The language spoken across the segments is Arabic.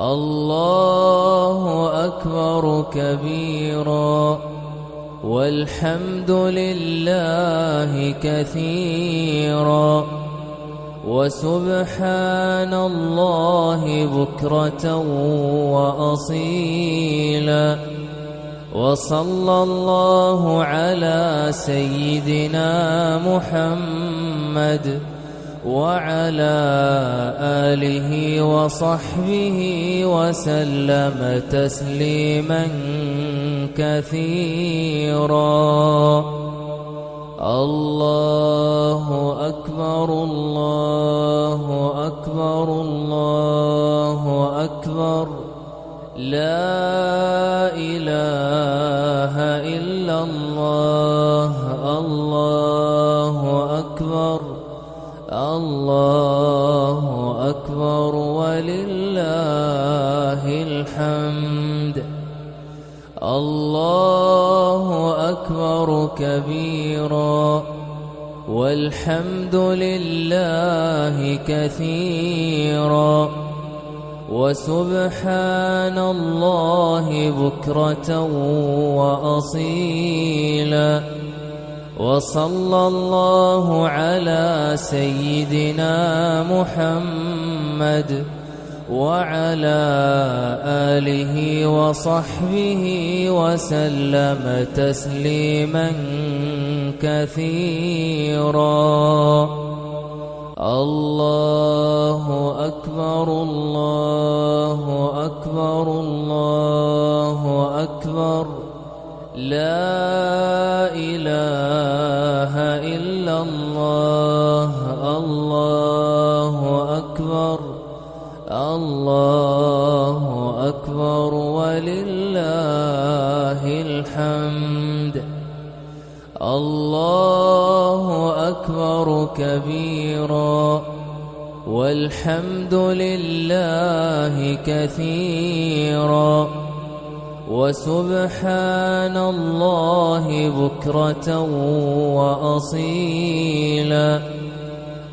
الله أكبر كبيرا والحمد لله كثيرا وسبحان الله بكرة وأصيلا وصلى الله على سيدنا محمد وعلى آله وصحبه وسلم تسليما كثيرا. الله أكبر الله أكبر الله أكبر. لا إله الحمد. الله أكبر كبيرا. والحمد لله كثيرا. وسبحان الله بكرة وأصيلا. وصلى الله على سيدنا محمد. وعلى آله وصحبه وسلم تسليما كثيرا. الله أكبر الله أكبر الله أكبر. لا إله إلا الله. الحمد. الله أكبر كبيرا. والحمد لله كثيرا. وسبحان الله بكرة وأصيلا.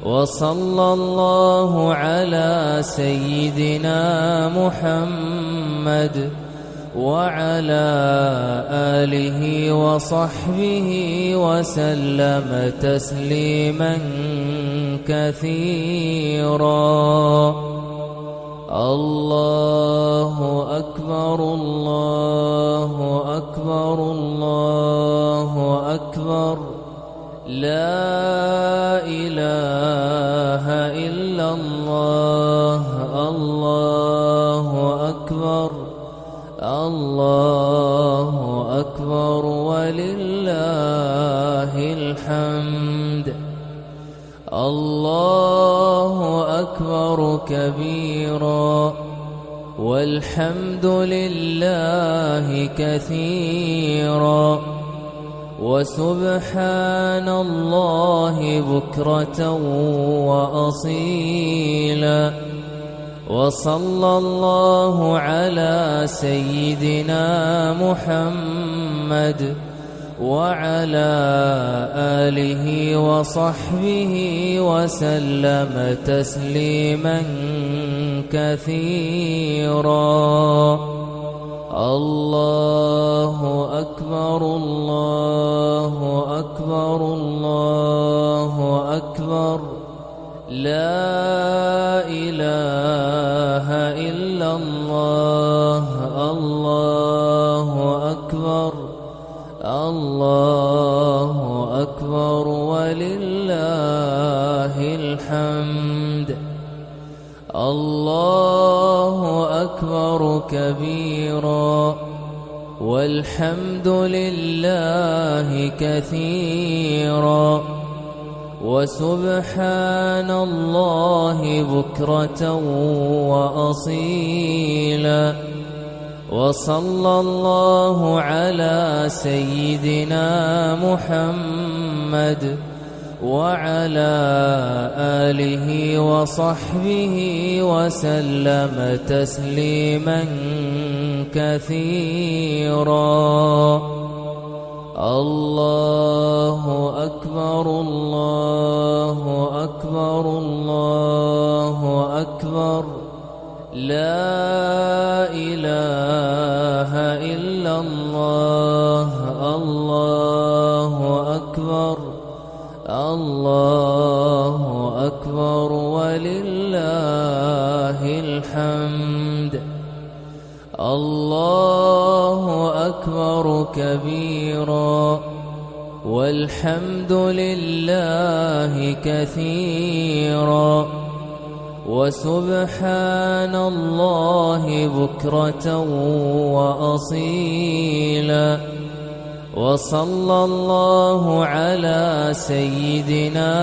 وصلى الله على سيدنا محمد. وعلى آله وصحبه وسلم تسليما كثيرا. الله أكبر الله أكبر الله أكبر. لا إله إلا الله. الله أكبر ولله الحمد. الله أكبر كبيرا. والحمد لله كثيرا. وسبحان الله بكرة وأصيلا. وصلى الله على سيدنا محمد وعلى آله وصحبه وسلم تسليما كثيرا. الله أكبر الله أكبر الله أكبر. لا أكبر كبيرا والحمد لله كثيرا وسبحان الله بكرة وأصيلا وصلى الله على سيدنا محمد وعلى آله وصحبه وسلم تسليما كثيرا. الله أكبر الله أكبر الله أكبر. لا إله إلا الله الله أكبر. الله أكبر ولله الحمد. الله أكبر كبيرا. والحمد لله كثيرا. وسبحان الله بكرة وأصيلا. وصلى الله على سيدنا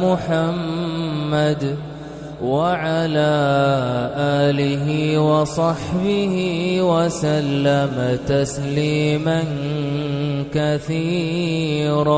محمد وعلى آله وصحبه وسلم تسليما كثيرا.